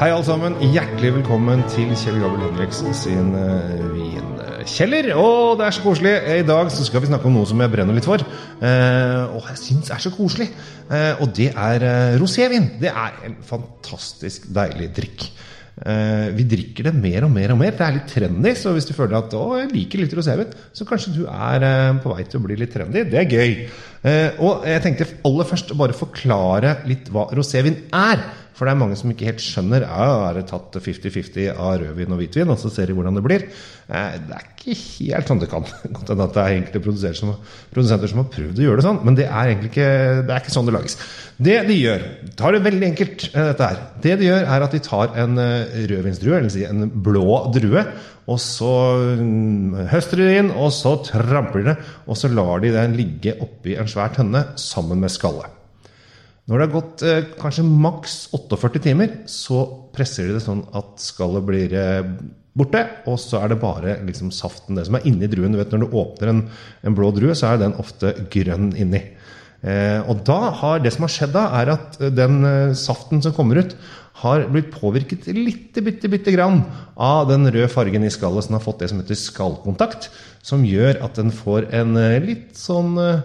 Hei, alle sammen. Hjertelig velkommen til Kjell Gabel Henriks sin uh, vinkjeller. Og det er så koselig. I dag så skal vi snakke om noe som jeg brenner litt for. Uh, og jeg syns er så koselig. Uh, og det er rosévin. Det er en fantastisk deilig drikk. vi drikker det mer og mer og mer. Det er litt trendy, så hvis du føler at å, jeg liker litt rosévin, så kanskje du er på vei til å bli litt trendy. Det er gøy. og jeg tenkte aller først å bare forklare litt hva rosévin er. For det er mange som ikke helt skjønner ja, er det tatt 50-50 av rødvin og hvitvin, og så ser de hvordan det blir. Eh, det er ikke helt sånn det kan. Godt hende at det er enkelte produsenter som har prøvd å gjøre det sånn, men det er egentlig ikke, det er ikke sånn det lages. Det de gjør, tar det veldig enkelt, eh, dette her. Det de gjør, er at de tar en eh, rødvinsdrue, eller si en blå drue, og så mm, høster de det inn, og så tramper de det, og så lar de den ligge oppi en svær tønne sammen med skallet. Når det har gått eh, kanskje maks 48 timer, så presser de det sånn at skallet blir eh, borte. Og så er det bare liksom, saften, det som er inni druen. Du vet, Når du åpner en, en blå drue, så er den ofte grønn inni. Eh, og da har, det som har skjedd da, er at den eh, saften som kommer ut, har blitt påvirket lite, bitte, bitte grann av den røde fargen i skallet, som har fått det som heter skallkontakt. Som gjør at den får en eh, litt sånn eh,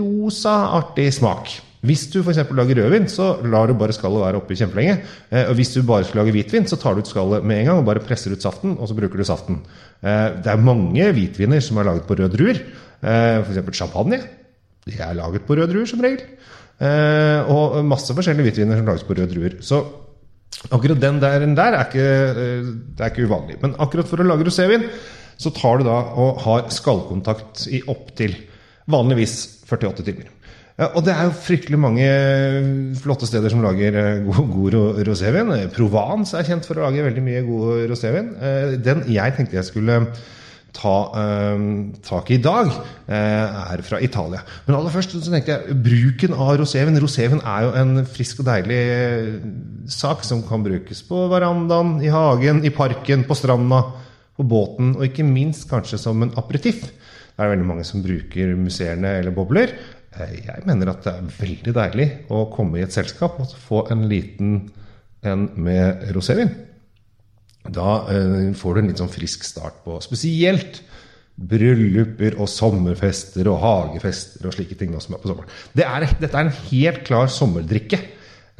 rosa, artig smak. Hvis du f.eks. lager rødvin, så lar du bare skallet være oppi kjempelenge. Eh, og hvis du bare skal lage hvitvin, så tar du ut skallet med en gang og bare presser ut saften, og så bruker du saften. Eh, det er mange hvitviner som er laget på røde druer. Eh, f.eks. champagne. De er laget på røde druer, som regel. Og masse forskjellige hvitviner som lages på røde druer. Så akkurat den der, den der er, ikke, det er ikke uvanlig. Men akkurat for å lage rosévin, så tar du da og har skallkontakt i opptil vanligvis 48 timer. Og det er jo fryktelig mange flotte steder som lager eh, god, god rosévin. Provence er kjent for å lage veldig mye god rosévin. Eh, den jeg tenkte jeg skulle ta uh, tak i i dag, uh, er fra Italia. Men aller først så tenkte jeg bruken av rosévin. Rosévin er jo en frisk og deilig sak som kan brukes på verandaen, i hagen, i parken, på stranda, på båten, og ikke minst kanskje som en aperitiff. Det er veldig mange som bruker musserende eller bobler. Eh, jeg mener at det er veldig deilig å komme i et selskap og få en liten en med rosévin. Da eh, får du en litt sånn frisk start på spesielt brylluper og sommerfester og hagefester og slike ting som er på sommeren. Det er, dette er en helt klar sommerdrikke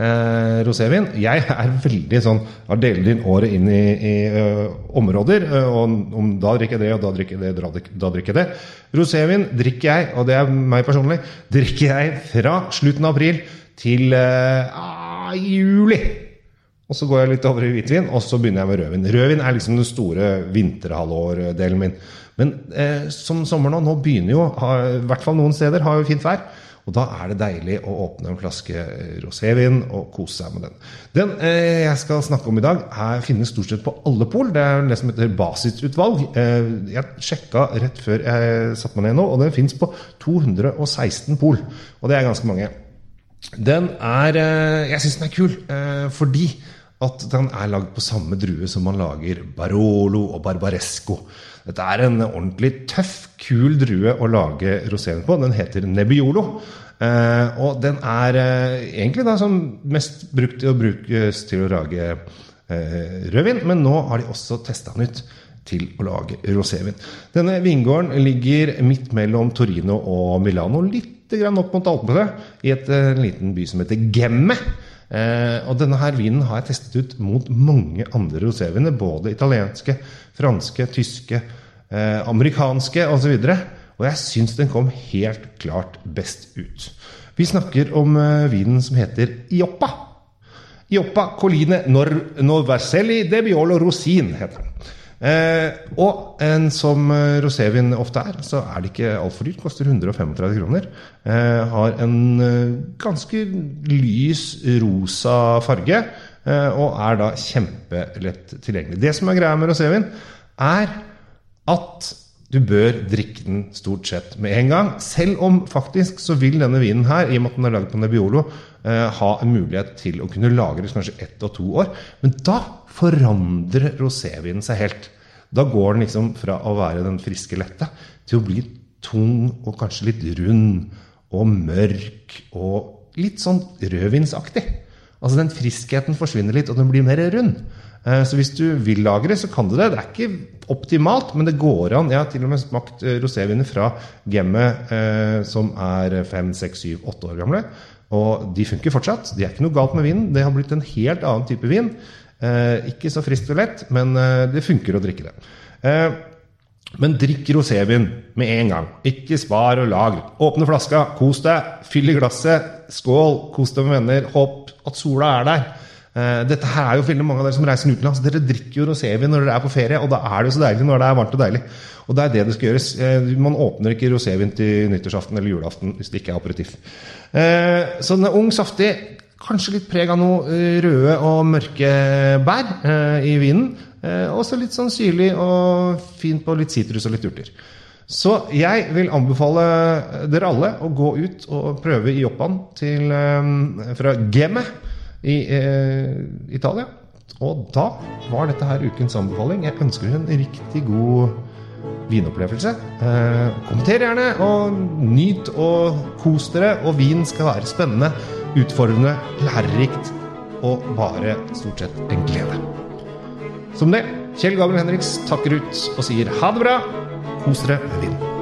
eh, rosévin. Jeg er veldig sånn har delt inn året inn i, i uh, områder. Uh, og om da drikker jeg det, og da drikker jeg det, da drikker jeg det. Rosévin drikker jeg, og det er meg personlig, drikker jeg fra slutten av april til uh, juli. Og så går jeg litt over i hvitvin, og så begynner jeg med rødvin. Rødvin er liksom den store vinterhalvårdelen min. Men eh, som sommer nå, nå begynner jo, i hvert fall noen steder, har jo fint vær. Og da er det deilig å åpne en flaske eh, rosévin og kose seg med den. Den eh, jeg skal snakke om i dag, er, finnes stort sett på alle pol. Det er det som heter basisutvalg. Eh, jeg sjekka rett før jeg satte meg ned nå, og den fins på 216 pol. Og det er ganske mange. Den er eh, Jeg syns den er kul eh, fordi at den er lagd på samme drue som man lager Barolo og Barbaresco. Dette er en ordentlig tøff, kul drue å lage roséen på. Den heter Nebbiolo. Eh, og den er eh, egentlig da mest brukt til å brukes til å lage eh, rødvin, men nå har de også testa den ut til å lage rosévin. Denne vingården ligger midt mellom Torino og Milano, litt grann opp mot Alpene, i et, en liten by som heter Gemme. Eh, og denne her vinen har jeg testet ut mot mange andre roséviner. Både italienske, franske, tyske, eh, amerikanske osv. Og, og jeg syns den kom helt klart best ut. Vi snakker om eh, vinen som heter Ioppa. Ioppa Colline Nor Norverselli de Biolo Rosin heter den. Eh, og en som eh, rosévin ofte er, så er det ikke altfor dyrt. Koster 135 kroner. Eh, har en eh, ganske lys rosa farge. Eh, og er da kjempelett tilgjengelig. Det som er greia med rosévin, er at du bør drikke den stort sett med en gang. Selv om faktisk så vil denne vinen her, i og med at den er laget på Nebbiolo, eh, ha en mulighet til å kunne lagres kanskje ett og to år. Men da forandrer rosévinen seg helt. Da går den liksom fra å være den friske, lette til å bli tung og kanskje litt rund og mørk og litt sånn rødvinsaktig. Altså Den friskheten forsvinner litt, og den blir mer rund. Eh, Så hvis du vil lagre, så kan du det. Det er ikke optimalt, men det går an. Jeg har til og med smakt eh, roséviner fra Gemmet eh, som er fem, seks, syv, åtte år gamle. Og de funker fortsatt. Det er ikke noe galt med vinen. Det har blitt en helt annen type vin. Ikke så friskt og lett, men det funker å drikke det. Men drikk rosévin med en gang. Ikke spar og lagr. Åpne flaska, kos deg, fyll i glasset, skål, kos deg med venner. Håp at sola er der. Eh, Dette her er jo veldig mange av dere som reiser utenlands. Dere drikker jo rosévin når dere er på ferie, og da er det jo så deilig når det er varmt og deilig. Og det er det det skal gjøres. Eh, Man åpner ikke rosévin til nyttårsaften eller julaften hvis det ikke er operativ. Eh, Så den er ung, saftig. Kanskje litt preg av noe røde og mørke bær i vinen. Og Også litt sånn syrlig og fint på litt sitrus og litt urter. Så jeg vil anbefale dere alle å gå ut og prøve i Joppan til, eh, fra Gemme i eh, Italia. Og da var dette her ukens anbefaling. Jeg ønsker en riktig god vinopplevelse. Eh, kommenter gjerne, og nyt og kos dere. Og vin skal være spennende, utfordrende, lærerikt og bare stort sett en glede. Som det, Kjell Gabriel Henriks takker ut og sier ha det bra. Kos dere med vin.